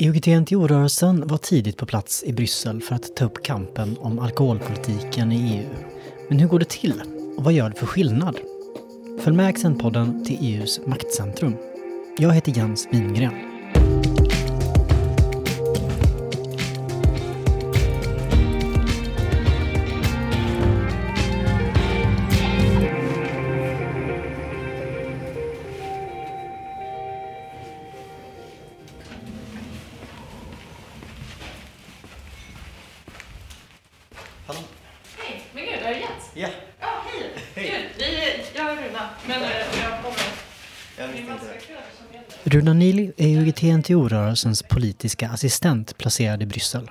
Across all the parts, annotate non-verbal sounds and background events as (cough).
IOGT-NTO-rörelsen var tidigt på plats i Bryssel för att ta upp kampen om alkoholpolitiken i EU. Men hur går det till? Och vad gör det för skillnad? Följ med Accentpodden till EUs maktcentrum. Jag heter Jens Wingren. UGT-NTO-rörelsens politiska assistent placerad i Bryssel.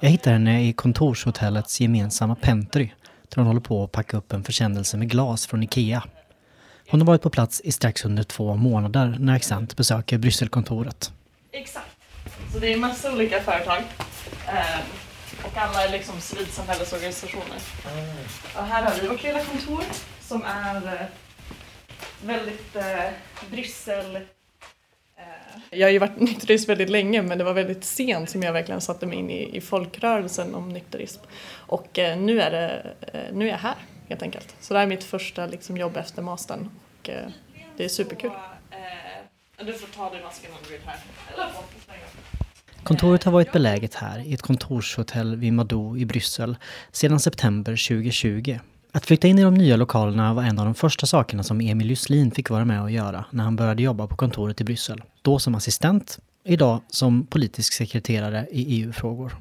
Jag hittar henne i kontorshotellets gemensamma pentry där hon håller på att packa upp en försändelse med glas från Ikea. Hon har varit på plats i strax under två månader när Accent besöker Brysselkontoret. Exakt. Så det är massa olika företag. Eh, och alla är liksom civilsamhällesorganisationer. Mm. Och här har vi vårt lilla kontor som är eh, väldigt eh, Bryssel jag har ju varit (laughs) nykterist väldigt länge men det var väldigt sent som jag verkligen satte mig in i, i folkrörelsen om nykterism. Och eh, nu, är det, eh, nu är jag här helt enkelt. Så det här är mitt första liksom, jobb efter mastern och eh, det är superkul. Du får ta dig masken om du vill här. Kontoret har varit beläget här i ett kontorshotell vid Madou i Bryssel sedan september 2020 att flytta in i de nya lokalerna var en av de första sakerna som Emil Juslin fick vara med och göra när han började jobba på kontoret i Bryssel. Då som assistent, idag som politisk sekreterare i EU-frågor.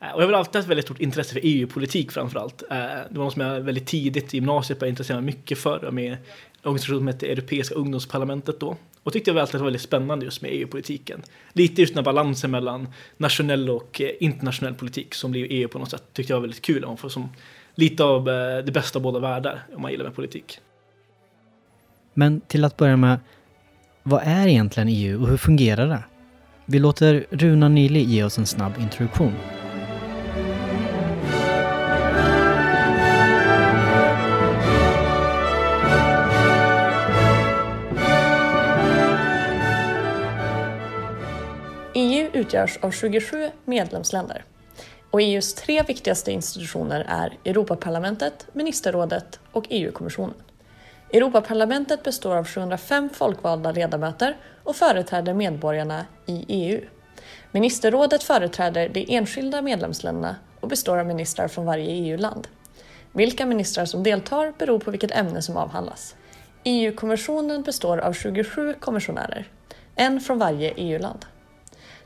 Eh, och jag har alltid haft väldigt stort intresse för EU-politik framförallt. allt. det var något som jag väldigt tidigt i gymnasiet började intressera mig mycket för med en organisation som hette Europeiska ungdomsparlamentet då. Och tyckte jag alltid att det var väldigt spännande just med EU-politiken. Lite just den här balansen mellan nationell och eh, internationell politik som blir EU på något sätt tyckte jag var väldigt kul. För som lite av eh, det bästa av båda världar om man gillar med politik. Men till att börja med, vad är egentligen EU och hur fungerar det? Vi låter Runa Nili ge oss en snabb introduktion. EU utgörs av 27 medlemsländer. Och EUs tre viktigaste institutioner är Europaparlamentet, ministerrådet och EU-kommissionen. Europaparlamentet består av 705 folkvalda ledamöter och företräder medborgarna i EU. Ministerrådet företräder de enskilda medlemsländerna och består av ministrar från varje EU-land. Vilka ministrar som deltar beror på vilket ämne som avhandlas. EU-kommissionen består av 27 kommissionärer, en från varje EU-land.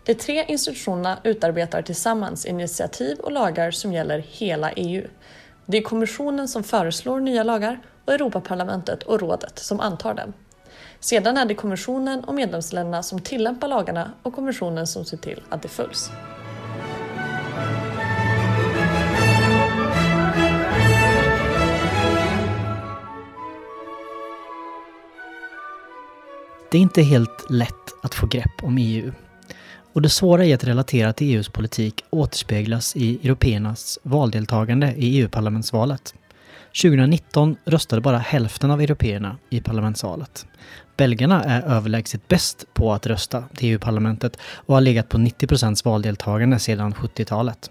De tre institutionerna utarbetar tillsammans initiativ och lagar som gäller hela EU. Det är kommissionen som föreslår nya lagar och Europaparlamentet och rådet som antar dem. Sedan är det kommissionen och medlemsländerna som tillämpar lagarna och kommissionen som ser till att de följs. Det är inte helt lätt att få grepp om EU och det svåra i att relatera till EUs politik återspeglas i européernas valdeltagande i EU-parlamentsvalet. 2019 röstade bara hälften av européerna i parlamentsvalet. Belgarna är överlägset bäst på att rösta till EU-parlamentet och har legat på 90 procents valdeltagande sedan 70-talet.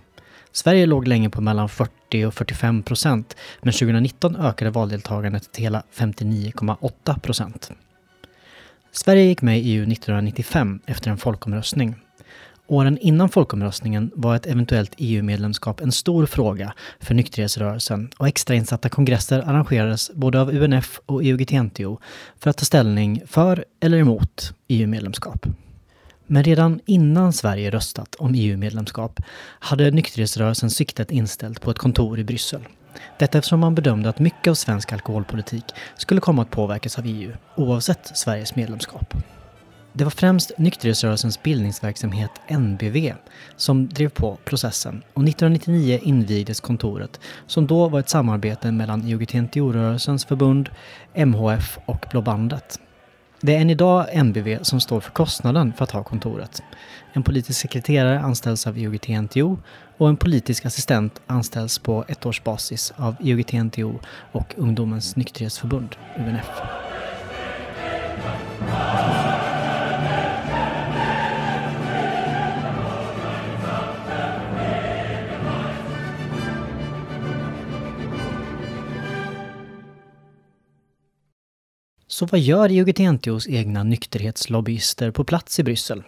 Sverige låg länge på mellan 40 och 45 procent, men 2019 ökade valdeltagandet till hela 59,8 procent. Sverige gick med i EU 1995 efter en folkomröstning Åren innan folkomröstningen var ett eventuellt EU-medlemskap en stor fråga för nykterhetsrörelsen och extrainsatta kongresser arrangerades både av UNF och IOGT-NTO för att ta ställning för eller emot EU-medlemskap. Men redan innan Sverige röstat om EU-medlemskap hade nykterhetsrörelsen siktet inställt på ett kontor i Bryssel. Detta eftersom man bedömde att mycket av svensk alkoholpolitik skulle komma att påverkas av EU, oavsett Sveriges medlemskap. Det var främst nykterhetsrörelsens bildningsverksamhet NBV som drev på processen och 1999 invigdes kontoret som då var ett samarbete mellan IOGT-NTO-rörelsens förbund, MHF och Blå bandet. Det är än idag NBV som står för kostnaden för att ha kontoret. En politisk sekreterare anställs av IOGT-NTO och en politisk assistent anställs på ettårsbasis av IOGT-NTO och Ungdomens nykterhetsförbund, UNF. Så vad gör IOGT-NTOs egna nykterhetslobbyister på plats i Bryssel?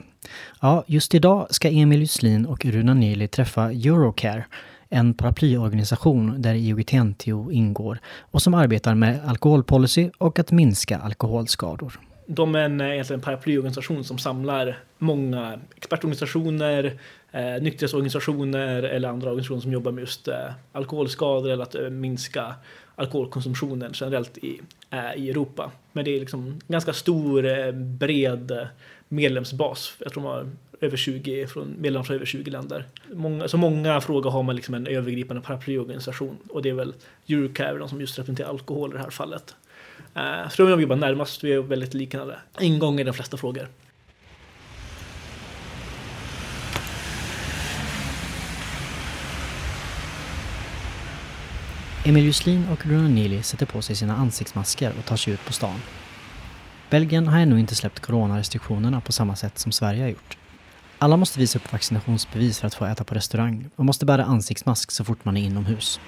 Ja, just idag ska Emil Juslin och Runa Nili träffa Eurocare, en paraplyorganisation där IOGT-NTO ingår och som arbetar med alkoholpolicy och att minska alkoholskador. De är en, eh, egentligen en paraplyorganisation som samlar många expertorganisationer, eh, nykterhetsorganisationer eller andra organisationer som jobbar med just eh, alkoholskador eller att eh, minska alkoholkonsumtionen generellt i, eh, i Europa. Men det är liksom ganska stor, eh, bred eh, medlemsbas. Jag tror de har över 20, från medlemmar från över 20 länder. Många, så många frågor har man liksom en övergripande paraplyorganisation och det är väl Eurocare de som just representerar alkohol i det här fallet. Uh, så de jobbar närmast, vi är väldigt liknande ingång i de flesta frågor. Emil Juslin och Bruno Neely sätter på sig sina ansiktsmasker och tar sig ut på stan. Belgien har ännu inte släppt coronarestriktionerna på samma sätt som Sverige har gjort. Alla måste visa upp vaccinationsbevis för att få äta på restaurang och måste bära ansiktsmask så fort man är inomhus.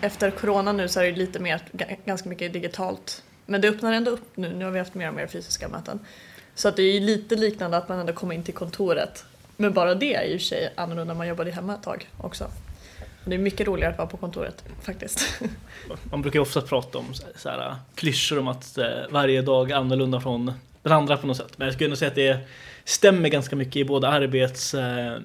Efter corona nu så är det lite mer, ganska mycket digitalt. Men det öppnar ändå upp nu, nu har vi haft mer och mer fysiska möten. Så att det är lite liknande att man ändå kommer in till kontoret. Men bara det är ju sig annorlunda man jobbade hemma ett tag också. Det är mycket roligare att vara på kontoret faktiskt. (laughs) Man brukar ju ofta prata om så här, äh, klyschor om att äh, varje dag är annorlunda från den andra på något sätt. Men jag skulle ändå säga att det stämmer ganska mycket i både arbets... Äh,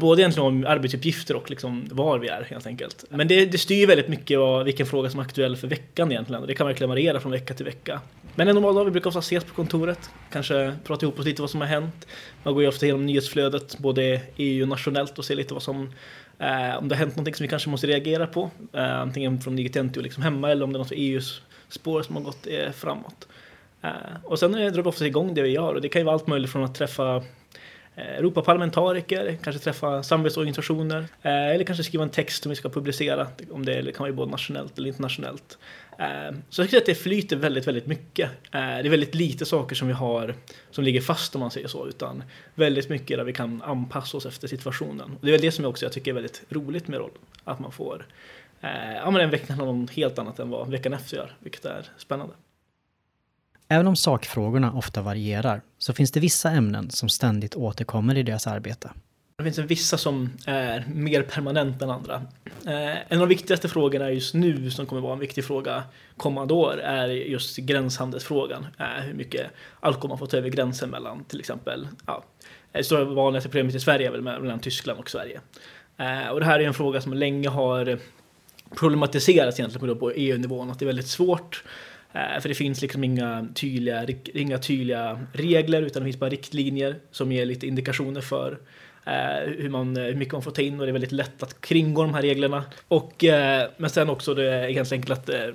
både egentligen om arbetsuppgifter och liksom var vi är helt enkelt. Men det, det styr väldigt mycket vad, vilken fråga som är aktuell för veckan egentligen. Det kan verkligen variera från vecka till vecka. Men en normal dag, vi brukar ofta ses på kontoret, kanske prata ihop oss lite vad som har hänt. Man går ju ofta igenom nyhetsflödet, både EU och nationellt och ser lite vad som Eh, om det har hänt någonting som vi kanske måste reagera på, eh, antingen från Digitentio liksom hemma eller om det är något EUs spår som har gått eh, framåt. Eh, och sen drar vi ofta igång det vi gör och det kan ju vara allt möjligt från att träffa eh, Europaparlamentariker, kanske träffa samarbetsorganisationer eh, eller kanske skriva en text som vi ska publicera, om det kan vara både nationellt eller internationellt. Ehm, så jag tycker att det flyter väldigt, väldigt mycket. Ehm, det är väldigt lite saker som vi har som ligger fast om man säger så, utan väldigt mycket där vi kan anpassa oss efter situationen. Och det är väl det som jag också jag tycker är väldigt roligt med rollen, att man får eh, ja, men en vecka handlar om något helt annat än vad veckan efter gör, vilket är spännande. Även om sakfrågorna ofta varierar så finns det vissa ämnen som ständigt återkommer i deras arbete. Det finns vissa som är mer permanenta än andra. Eh, en av de viktigaste frågorna just nu som kommer vara en viktig fråga kommande år är just gränshandelsfrågan. Eh, hur mycket alkohol man får ta över gränsen mellan till exempel, ja, det stora vanligaste problemet i Sverige är väl mellan Tyskland och Sverige. Eh, och det här är en fråga som länge har problematiserats egentligen på EU-nivån, att det är väldigt svårt för det finns liksom inga tydliga, inga tydliga regler utan det finns bara riktlinjer som ger lite indikationer för Eh, hur, man, eh, hur mycket man får ta in och det är väldigt lätt att kringgå de här reglerna. Och, eh, men sen också det är ganska enkelt att eh,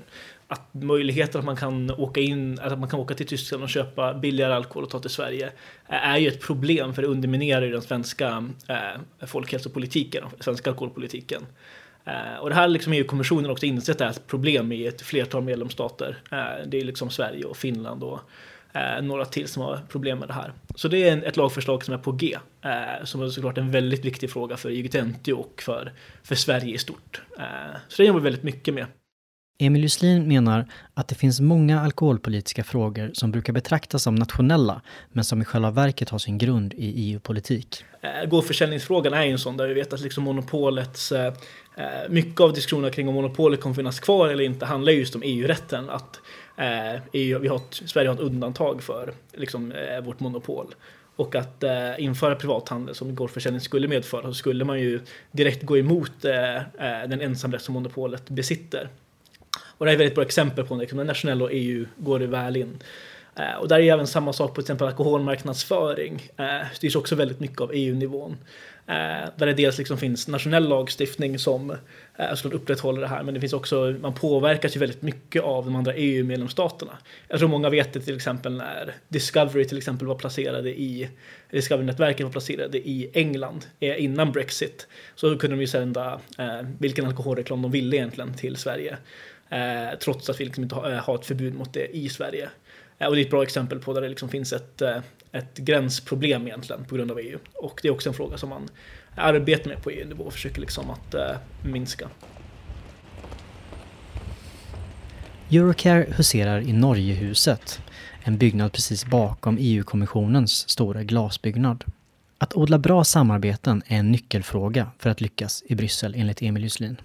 att möjligheten att man kan åka in, att man kan åka till Tyskland och köpa billigare alkohol och ta till Sverige eh, är ju ett problem för det underminerar ju den svenska eh, folkhälsopolitiken, svenska alkoholpolitiken. Eh, och det här liksom EU-kommissionen också insett är ett problem i ett flertal medlemsstater. Eh, det är liksom Sverige och Finland och eh, några till som har problem med det här. Så det är ett lagförslag som är på G, eh, som är såklart en väldigt viktig fråga för IGT och för, för Sverige i stort. Eh, så det jobbar vi väldigt mycket med. Emil Juslin menar att det finns många alkoholpolitiska frågor som brukar betraktas som nationella, men som i själva verket har sin grund i EU-politik. Eh, gårdsförsäljningsfrågan är ju en sån där vi vet att liksom monopolets eh, eh, mycket av diskussionerna kring om monopolet kommer finnas kvar eller inte handlar just om EU-rätten. Att Eh, EU, vi har, Sverige har ett undantag för liksom, eh, vårt monopol. Och att eh, införa privathandel som gårdsförsäljning skulle medföra så skulle man ju direkt gå emot eh, eh den ensamrätt som monopolet besitter. Och det är ett väldigt bra exempel på liksom, när nationella och EU går det väl in. Eh, och där är även samma sak på till exempel alkoholmarknadsföring. Eh, styrs också väldigt mycket av EU-nivån. Eh, där det dels liksom finns nationell lagstiftning som eh, upprätthåller det här, men det finns också, man påverkas ju väldigt mycket av de andra EU-medlemsstaterna. Jag tror många vet det till exempel när Discovery till exempel var placerade i, Discovery-nätverket var placerade i England eh, innan Brexit. Så kunde de ju sända eh, vilken alkoholreklam de ville egentligen till Sverige. Eh, trots att vi liksom inte har, har ett förbud mot det i Sverige. Eh, och det är ett bra exempel på där det liksom finns ett, eh, ett gränsproblem egentligen på grund av EU. Och det är också en fråga som man arbetar med på EU-nivå och försöker liksom att eh, minska. Eurocare huserar i Norgehuset, en byggnad precis bakom EU-kommissionens stora glasbyggnad. Att odla bra samarbeten är en nyckelfråga för att lyckas i Bryssel enligt Emil Juslin.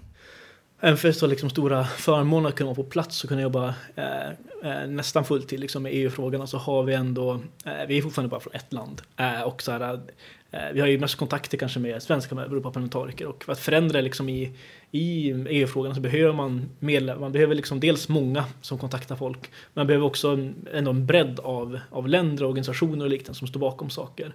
Även för så liksom stora förmåner att kunna vara på plats och kunna jobba eh, nästan fulltid liksom med EU-frågorna så har vi ändå, eh, vi är fortfarande bara från ett land. Eh, och så här, eh, vi har ju mest kontakter kanske med svenska Europaparlamentariker och för att förändra liksom i, i EU-frågorna så behöver man medlemmar, man behöver liksom dels många som kontaktar folk, men man behöver också en, ändå en bredd av, av länder, organisationer och liknande som står bakom saker.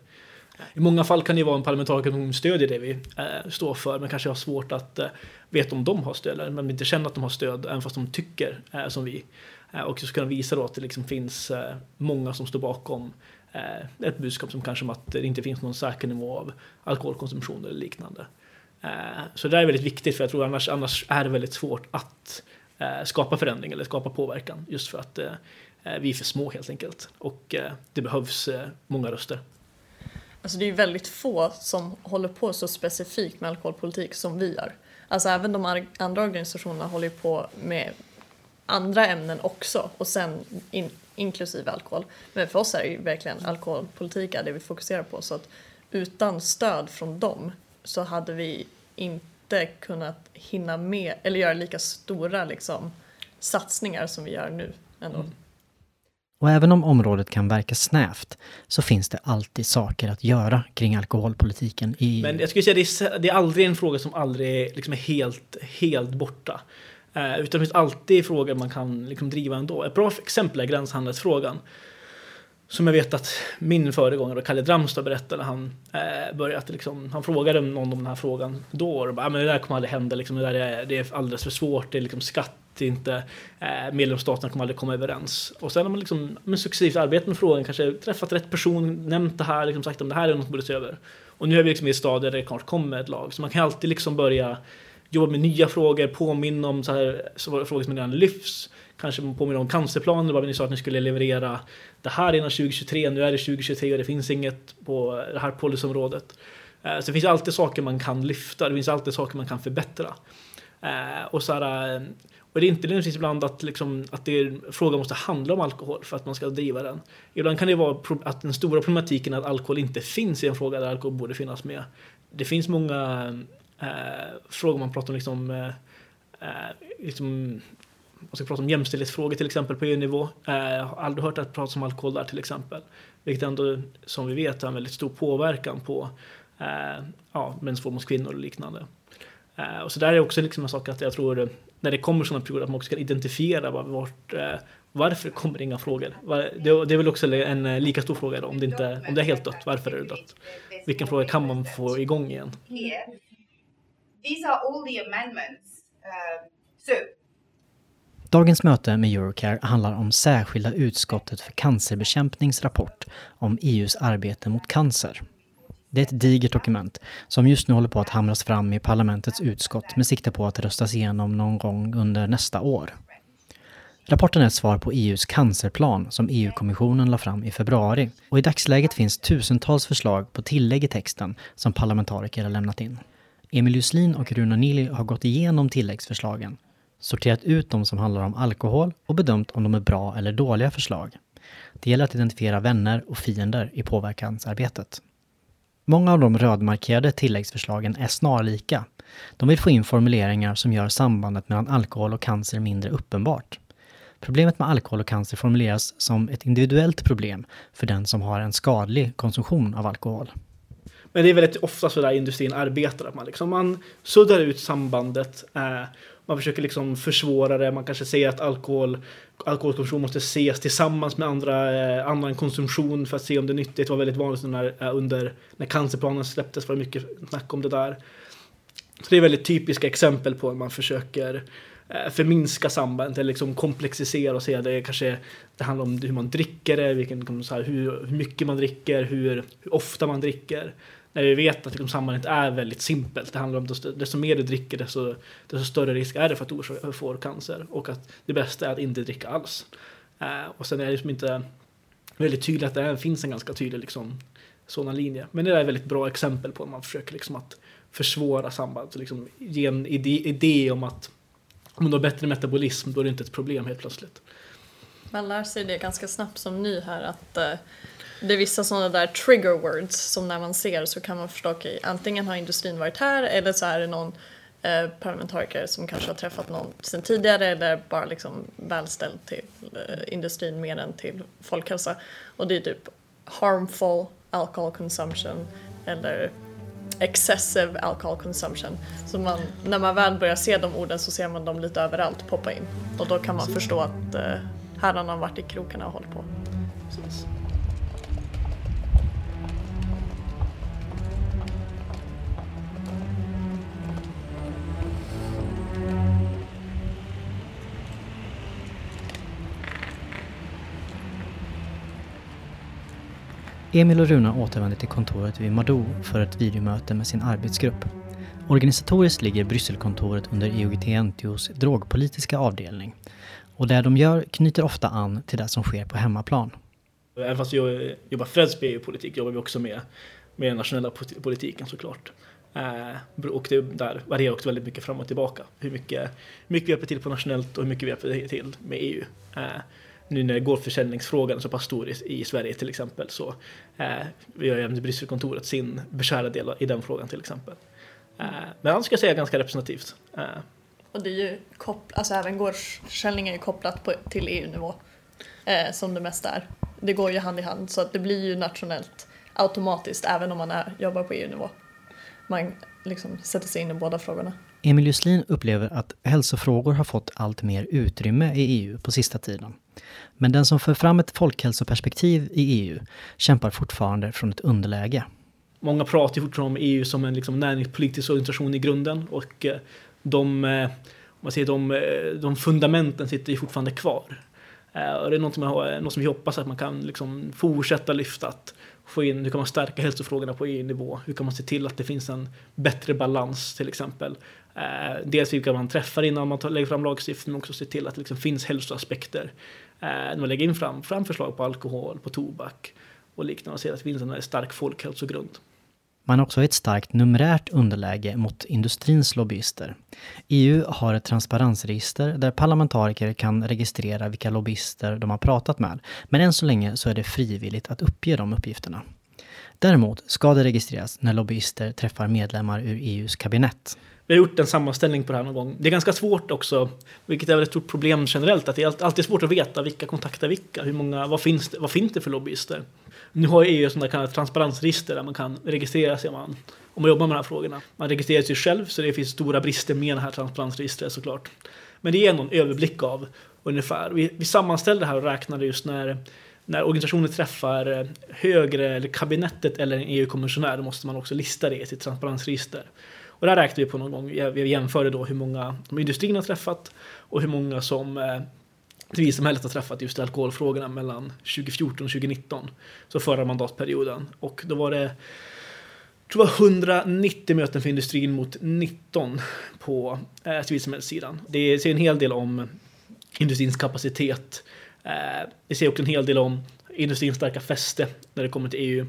I många fall kan det vara en parlamentariker som stödjer det vi eh, står för, men kanske har svårt att eh, veta om de har stöd, eller men inte känner att de har stöd, även fast de tycker eh, som vi. Eh, och så kunna visa då att det liksom finns eh, många som står bakom eh, ett budskap som kanske om att det inte finns någon säker nivå av alkoholkonsumtion eller liknande. Eh, så det där är väldigt viktigt, för jag tror annars, annars är det väldigt svårt att eh, skapa förändring eller skapa påverkan, just för att eh, vi är för små helt enkelt. Och det behövs många röster. Alltså det är ju väldigt få som håller på så specifikt med alkoholpolitik som vi gör. Alltså även de andra organisationerna håller ju på med andra ämnen också och sen in, inklusive alkohol. Men för oss är det ju verkligen alkoholpolitik är det vi fokuserar på så att utan stöd från dem så hade vi inte kunnat hinna med eller göra lika stora liksom, satsningar som vi gör nu ändå. Mm. Och även om området kan verka snävt så finns det alltid saker att göra kring alkoholpolitiken i Men jag skulle säga det är, det är aldrig en fråga som aldrig liksom är helt, helt borta. Eh, utan det finns alltid frågor man kan liksom driva ändå. Ett bra exempel är gränshandelsfrågan. Som jag vet att min föregångare, Kalle Dramstad, berättade när han eh, började. Liksom, han frågade någon om den här frågan då. Och bara, men det där kommer aldrig hända. Liksom, det, där är, det är alldeles för svårt. Det är liksom skatt inte eh, medlemsstaterna kommer aldrig komma överens. Och sen har man liksom, med successivt arbetat med frågan, kanske träffat rätt person, nämnt det här, liksom sagt om det här är något som borde se över. Och nu är vi liksom i ett stadie där det kanske kommer ett lag. Så man kan alltid liksom börja jobba med nya frågor, påminna om så här, så frågor som redan lyfts. Kanske påminna om cancerplaner, vad ni sa att ni skulle leverera det här innan 2023, nu är det 2023 och det finns inget på det här policyområdet. Eh, så det finns alltid saker man kan lyfta, det finns alltid saker man kan förbättra. Eh, och så här, eh, och det är inte nödvändigtvis ibland att, liksom, att det är, frågan måste handla om alkohol för att man ska driva den. Ibland kan det vara att den stora problematiken är att alkohol inte finns i en fråga där alkohol borde finnas med. Det finns många eh, frågor man pratar om, liksom, eh, eh liksom man ska prata om jämställdhetsfrågor till exempel på EU-nivå. Eh, jag har aldrig hört att det pratas om alkohol där till exempel. Vilket ändå, som vi vet, har en väldigt stor påverkan på eh, ja, mäns våld mot kvinnor och liknande. Eh, och så där är också liksom en sak att jag tror när det kommer sådana perioder att man också kan identifiera vart, eh, varför kommer det inga frågor. Det är väl också en eh, lika stor fråga då, om det, inte, om det är helt dött, varför är det dött? Vilken fråga kan man få igång igen? Um, Dagens möte med Eurocare handlar om särskilda utskottet för cancerbekämpnings rapport om EUs arbete mot cancer. Det är ett digert dokument som just nu håller på att hamras fram i parlamentets utskott med sikte på att röstas igenom någon gång under nästa år. Rapporten är ett svar på EUs cancerplan som EU-kommissionen la fram i februari och i dagsläget finns tusentals förslag på tillägg i texten som parlamentariker har lämnat in. Emil Juslin och Runa Nili har gått igenom tilläggsförslagen, sorterat ut de som handlar om alkohol och bedömt om de är bra eller dåliga förslag. Det gäller att identifiera vänner och fiender i påverkansarbetet. Många av de rödmarkerade tilläggsförslagen är snarlika. De vill få in formuleringar som gör sambandet mellan alkohol och cancer mindre uppenbart. Problemet med alkohol och cancer formuleras som ett individuellt problem för den som har en skadlig konsumtion av alkohol. Men det är väldigt ofta så där industrin arbetar, att man, liksom, man suddar ut sambandet. Eh, man försöker liksom försvåra det, man kanske säger att alkohol, alkoholkonsumtion måste ses tillsammans med andra, eh, annan konsumtion för att se om det är nyttigt. Det var väldigt vanligt när, eh, under, när cancerplanen släpptes var det mycket snack om det där. Så det är väldigt typiska exempel på hur man försöker eh, förminska sambandet eller liksom komplexisera och säga det kanske det handlar om hur man dricker det, vilken, så här, hur, hur mycket man dricker, hur, hur ofta man dricker när vi vet att liksom, sambandet är väldigt simpelt. Det handlar om desto, desto mer du dricker desto, desto större risk är det för att du får cancer och att det bästa är att inte dricka alls. Eh, och sen är det liksom inte väldigt tydligt att det finns en ganska tydlig liksom, sådan linje. Men det är ett väldigt bra exempel på när man försöker liksom att försvåra sambandet och liksom ge en idé, idé om att om du har bättre metabolism då är det inte ett problem helt plötsligt. Man lär sig det ganska snabbt som ny här att eh, det är vissa sådana där trigger words som när man ser så kan man förstå att okay, antingen har industrin varit här eller så är det någon eh, parlamentariker som kanske har träffat någon sen tidigare eller bara liksom välställd till eh, industrin mer än till folkhälsa. Och det är typ harmful alcohol consumption eller excessive alcohol consumption. Så man, när man väl börjar se de orden så ser man dem lite överallt poppa in. Och då kan man förstå att eh, här har varit i krokarna och hållit på. Precis. Emil och Runa återvänder till kontoret vid Mado för ett videomöte med sin arbetsgrupp. Organisatoriskt ligger Brysselkontoret under EUGT-NTOs drogpolitiska avdelning och det de gör knyter ofta an till det som sker på hemmaplan. Även fast vi jobbar främst med EU-politik jobbar vi också med, med den nationella politiken såklart. Eh, och det där varierar också väldigt mycket fram och tillbaka. Hur mycket, hur mycket vi hjälper till på nationellt och hur mycket vi hjälper till med EU. Eh, nu när gårdsförsäljningsfrågan är så pass stor i, i Sverige till exempel så eh, gör även Brysselkontoret sin beskärda del i den frågan till exempel. Eh, men annars ska jag säga ganska representativt. Eh. Och det är ju kopplat, alltså även gårdsförsäljning är ju kopplat på, till EU-nivå eh, som det mesta är. Det går ju hand i hand så att det blir ju nationellt automatiskt även om man är, jobbar på EU-nivå. Man liksom sätter sig in i båda frågorna. Emil Juslin upplever att hälsofrågor har fått allt mer utrymme i EU på sista tiden. Men den som för fram ett folkhälsoperspektiv i EU kämpar fortfarande från ett underläge. Många pratar fortfarande om EU som en liksom näringspolitisk organisation i grunden och eh, de, eh, man säger, de, eh, de fundamenten sitter ju fortfarande kvar. Och det är något som, jag, något som vi hoppas att man kan liksom fortsätta lyfta. Att få in, hur kan man stärka hälsofrågorna på EU-nivå? Hur kan man se till att det finns en bättre balans till exempel? Eh, dels vilka man träffar innan man tar, lägger fram lagstiftning, men också se till att det liksom finns hälsoaspekter. Eh, när man lägger in fram, fram förslag på alkohol, på tobak och liknande och ser att det finns en stark folkhälsogrund. Man har också ett starkt numerärt underläge mot industrins lobbyister. EU har ett transparensregister där parlamentariker kan registrera vilka lobbyister de har pratat med. Men än så länge så är det frivilligt att uppge de uppgifterna. Däremot ska det registreras när lobbyister träffar medlemmar ur EUs kabinett. Vi har gjort en sammanställning på det här någon gång. Det är ganska svårt också, vilket är ett stort problem generellt, att det är alltid svårt att veta vilka kontaktar vilka. Hur många, vad, finns det, vad finns det för lobbyister? Nu har EU sådana kallade transparensregister där man kan registrera sig om man, om man jobbar med de här frågorna. Man registrerar sig själv så det finns stora brister med det här transparensregistret såklart. Men det ger någon överblick av ungefär. Vi, vi sammanställde det här och räknade just när när organisationer träffar eh, högre, eller kabinettet eller en EU-kommissionär, då måste man också lista det i sitt transparensregister. Och där räknade vi på någon gång, vi jämförde då hur många som industrin har träffat och hur många som eh, civilsamhället har träffat just alkoholfrågorna mellan 2014 och 2019. Så förra mandatperioden. Och då var det jag tror det var 190 möten för industrin mot 19 på eh, civilsamhällssidan. Det säger en hel del om industrins kapacitet. Eh, det säger också en hel del om industrins starka fäste när det kommer till EU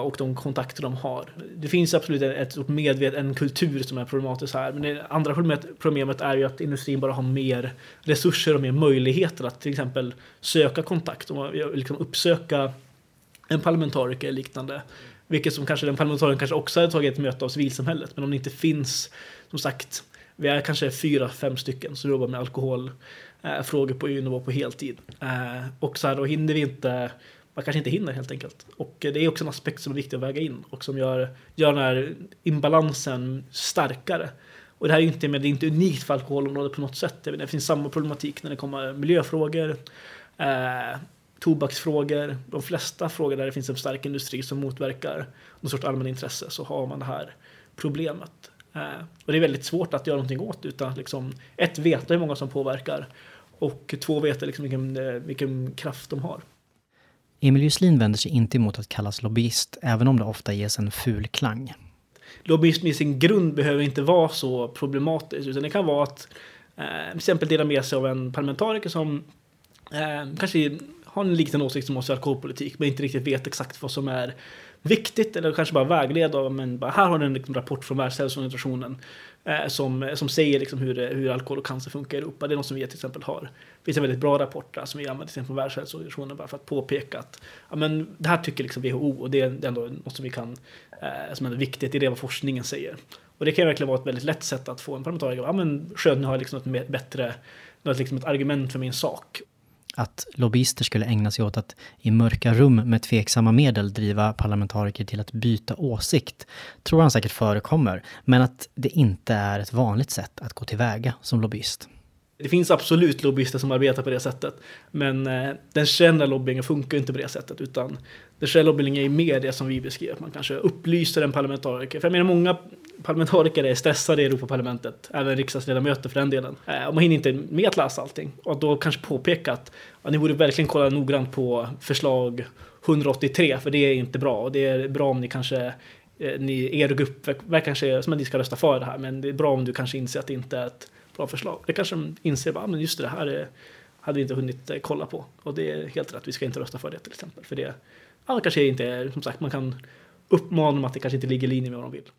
och de kontakter de har. Det finns absolut ett stort medvet, en kultur som är problematisk här. Men det andra problemet, problemet är ju att industrin bara har mer resurser och mer möjligheter att till exempel söka kontakt och liksom uppsöka en parlamentariker eller liknande. Vilket som kanske den parlamentarikern kanske också hade tagit ett möte av civilsamhället. Men om det inte finns, som sagt, vi är kanske fyra, fem stycken som jobbar med alkoholfrågor på EU-nivå på heltid. Eh, och så här, då hinner vi inte man kanske inte hinner helt enkelt. Och det är också en aspekt som är viktig att väga in och som gör, gör den här imbalansen starkare. Och det här är inte, men det är inte unikt för alkoholområdet på något sätt. Det finns samma problematik när det kommer miljöfrågor, eh, tobaksfrågor, de flesta frågor där det finns en stark industri som motverkar någon sorts allmänintresse så har man det här problemet. Eh, och det är väldigt svårt att göra någonting åt utan liksom, ett, veta hur många som påverkar och två, veta liksom vilken, eh, vilken kraft de har. Emil Juslin vänder sig inte emot att kallas lobbyist, även om det ofta ges en ful klang. Lobbyism i sin grund behöver inte vara så problematiskt, utan det kan vara att eh, till exempel dela med sig av en parlamentariker som eh, kanske har en liten åsikt som oss i alkoholpolitik, men inte riktigt vet exakt vad som är viktigt eller kanske bara vägleda. Men bara, här har du en liksom, rapport från Världshälsoorganisationen Eh, som, eh, som säger liksom, hur, eh, hur alkohol och cancer funkar i Europa. Det är något som vi till exempel har. Det finns en väldigt bra rapport där, som vi använder till exempel från Världshälsoorganisationen bara för att påpeka att ja, men, det här tycker liksom WHO och det är ändå något som vi kan eh, som är viktigt. Det är det vad forskningen säger. Och det kan verkligen vara ett väldigt lätt sätt att få en parlamentariker ja men skönt, nu har jag liksom ett bättre, något liksom ett argument för min sak. Att lobbyister skulle ägna sig åt att i mörka rum med tveksamma medel driva parlamentariker till att byta åsikt tror han säkert förekommer, men att det inte är ett vanligt sätt att gå tillväga som lobbyist. Det finns absolut lobbyister som arbetar på det sättet. Men eh, den kända lobbyingen funkar inte på det sättet. Utan den kända lobbyingen är mer det som vi beskriver. att Man kanske upplyser en parlamentariker. För jag menar många parlamentariker är stressade i Europaparlamentet. Även riksdagsledamöter för den delen. Eh, och man hinner inte med att läsa allting. Och då kanske påpeka att ja, ni borde verkligen kolla noggrant på förslag 183. För det är inte bra. Och det är bra om ni kanske eh, ni, er grupp verkar kanske som att ni ska rösta för det här. Men det är bra om du kanske inser att det inte är ett bra förslag. Det kanske de inser, bara, ah, men just det här är, hade vi inte hunnit kolla på. Och det är helt rätt, vi ska inte rösta för det till exempel. För det ja, kanske inte är, som sagt, man kan uppmana dem att det kanske inte ligger i linje med vad de vill.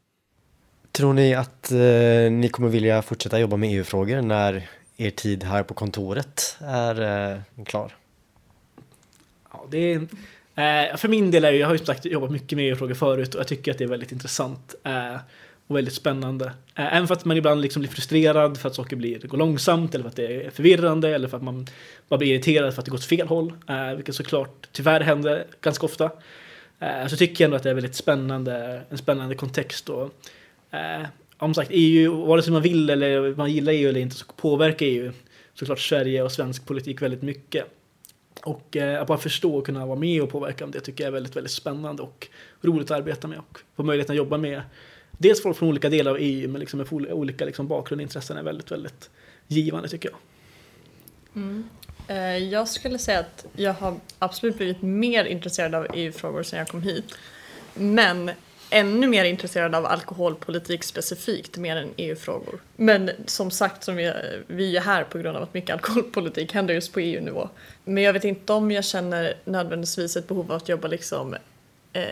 Tror ni att eh, ni kommer vilja fortsätta jobba med EU-frågor när er tid här på kontoret är eh, klar? Ja, det är, eh, för min del är jag har ju som sagt jobbat mycket med EU-frågor förut och jag tycker att det är väldigt intressant. Eh, och väldigt spännande. Eh, även för att man ibland liksom blir frustrerad för att saker blir, går långsamt eller för att det är förvirrande eller för att man bara blir irriterad för att det går åt fel håll. Eh, vilket såklart tyvärr händer ganska ofta. Eh, så tycker jag ändå att det är väldigt spännande, en spännande kontext. Och, Eh, om sagt, EU, vare sig man vill eller man gillar EU eller inte så påverkar EU såklart Sverige och svensk politik väldigt mycket. Och eh, att bara förstå och kunna vara med och påverka det tycker jag är väldigt, väldigt spännande och roligt att arbeta med och få möjligheten att jobba med dels folk från olika delar av EU men liksom med olika liksom bakgrund och intressen är väldigt, väldigt givande tycker jag. Mm. Eh, jag skulle säga att jag har absolut blivit mer intresserad av EU-frågor sedan jag kom hit. Men ännu mer intresserad av alkoholpolitik specifikt mer än EU-frågor. Men som sagt, som vi, vi är här på grund av att mycket alkoholpolitik händer just på EU-nivå. Men jag vet inte om jag känner nödvändigtvis ett behov av att jobba liksom eh,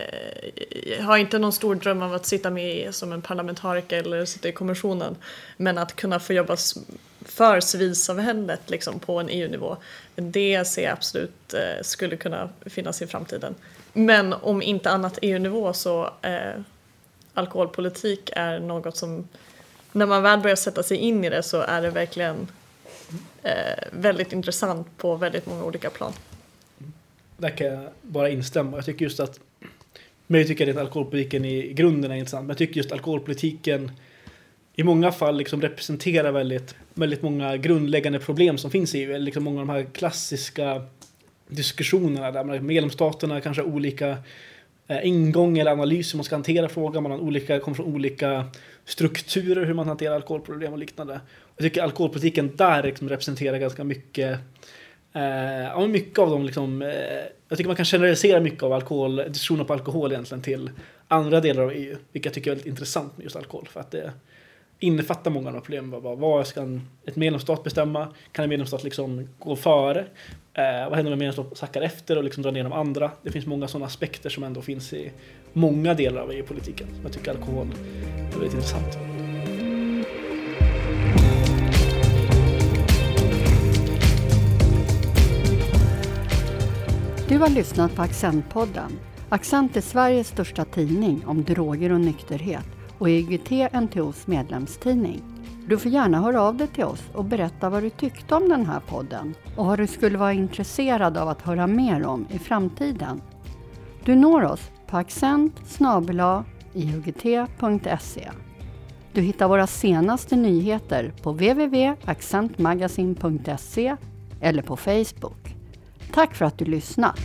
jag har inte någon stor dröm av att sitta med som en parlamentariker eller sitta i kommissionen. Men att kunna få jobba för civilsamhället liksom, på en EU-nivå, det ser jag absolut eh, skulle kunna finnas i framtiden. Men om inte annat EU-nivå så eh, alkoholpolitik är något som, när man väl börjar sätta sig in i det så är det verkligen eh, väldigt intressant på väldigt många olika plan. Där kan jag bara instämma. Jag tycker just att men jag tycker att alkoholpolitiken i grunden är intressant. Men jag tycker just alkoholpolitiken i många fall liksom representerar väldigt, väldigt många grundläggande problem som finns i EU. Liksom många av de här klassiska diskussionerna där medlemsstaterna kanske har olika eh, ingång eller analys hur man ska hantera frågan. Man har olika, kommer från olika strukturer hur man hanterar alkoholproblem och liknande. Jag tycker alkoholpolitiken där liksom representerar ganska mycket Eh, ja, mycket av dem liksom, eh, jag tycker man kan generalisera mycket av alkohol, diskussioner på alkohol egentligen till andra delar av EU, vilket jag tycker är väldigt intressant med just alkohol för att det innefattar många av de problemen. Vad, vad ska ett medlemsstat bestämma? Kan en medlemsstat liksom gå före? Eh, vad händer om en medlemsstat sackar efter och liksom drar ner de andra? Det finns många sådana aspekter som ändå finns i många delar av EU-politiken. Jag tycker alkohol är väldigt intressant. Du har lyssnat på Accentpodden. Accent är Sveriges största tidning om droger och nykterhet och IGT NTOs medlemstidning. Du får gärna höra av dig till oss och berätta vad du tyckte om den här podden och vad du skulle vara intresserad av att höra mer om i framtiden. Du når oss på accent iugt.se. Du hittar våra senaste nyheter på www.accentmagasin.se eller på Facebook. Tack för att du lyssnat!